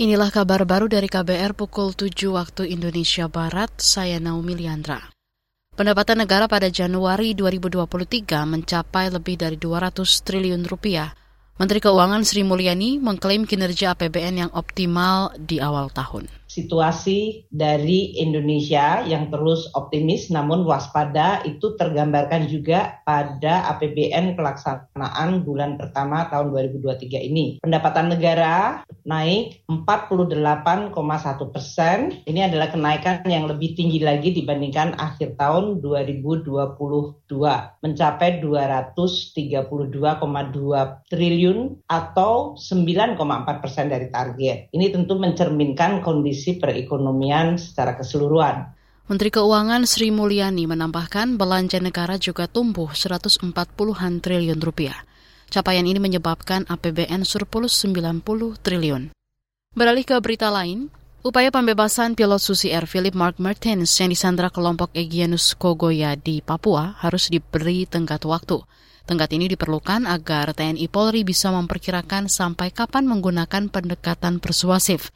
Inilah kabar baru dari KBR pukul 7 waktu Indonesia Barat, saya Naomi Liandra. Pendapatan negara pada Januari 2023 mencapai lebih dari 200 triliun rupiah. Menteri Keuangan Sri Mulyani mengklaim kinerja APBN yang optimal di awal tahun situasi dari Indonesia yang terus optimis namun waspada itu tergambarkan juga pada APBN pelaksanaan bulan pertama tahun 2023 ini. Pendapatan negara naik 48,1 persen. Ini adalah kenaikan yang lebih tinggi lagi dibandingkan akhir tahun 2022 mencapai 232,2 triliun atau 9,4 persen dari target. Ini tentu mencerminkan kondisi perekonomian secara keseluruhan. Menteri Keuangan Sri Mulyani menambahkan belanja negara juga tumbuh 140-an triliun rupiah. Capaian ini menyebabkan APBN surplus 90 triliun. Beralih ke berita lain, upaya pembebasan pilot Susi Air Philip Mark Martins yang disandra kelompok Egyanus Kogoya di Papua harus diberi tenggat waktu. Tenggat ini diperlukan agar TNI Polri bisa memperkirakan sampai kapan menggunakan pendekatan persuasif.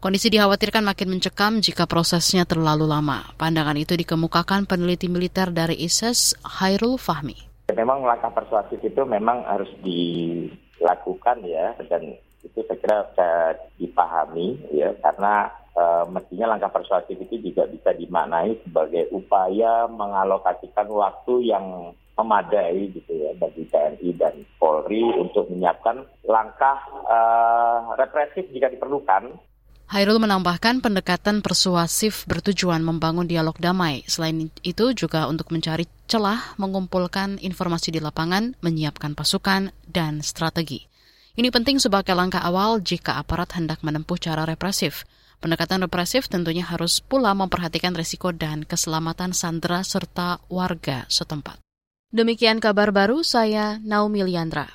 Kondisi dikhawatirkan makin mencekam jika prosesnya terlalu lama. Pandangan itu dikemukakan peneliti militer dari ISIS, Hairul Fahmi. Memang langkah persuasif itu memang harus dilakukan ya, dan itu saya kira bisa dipahami ya, karena e, mestinya langkah persuasif itu juga bisa dimaknai sebagai upaya mengalokasikan waktu yang memadai gitu ya bagi TNI dan Polri untuk menyiapkan langkah uh, represif jika diperlukan Hairul menambahkan pendekatan persuasif bertujuan membangun dialog damai. Selain itu juga untuk mencari celah, mengumpulkan informasi di lapangan, menyiapkan pasukan, dan strategi. Ini penting sebagai langkah awal jika aparat hendak menempuh cara represif. Pendekatan represif tentunya harus pula memperhatikan risiko dan keselamatan sandera serta warga setempat. Demikian kabar baru saya Naomi Liandra.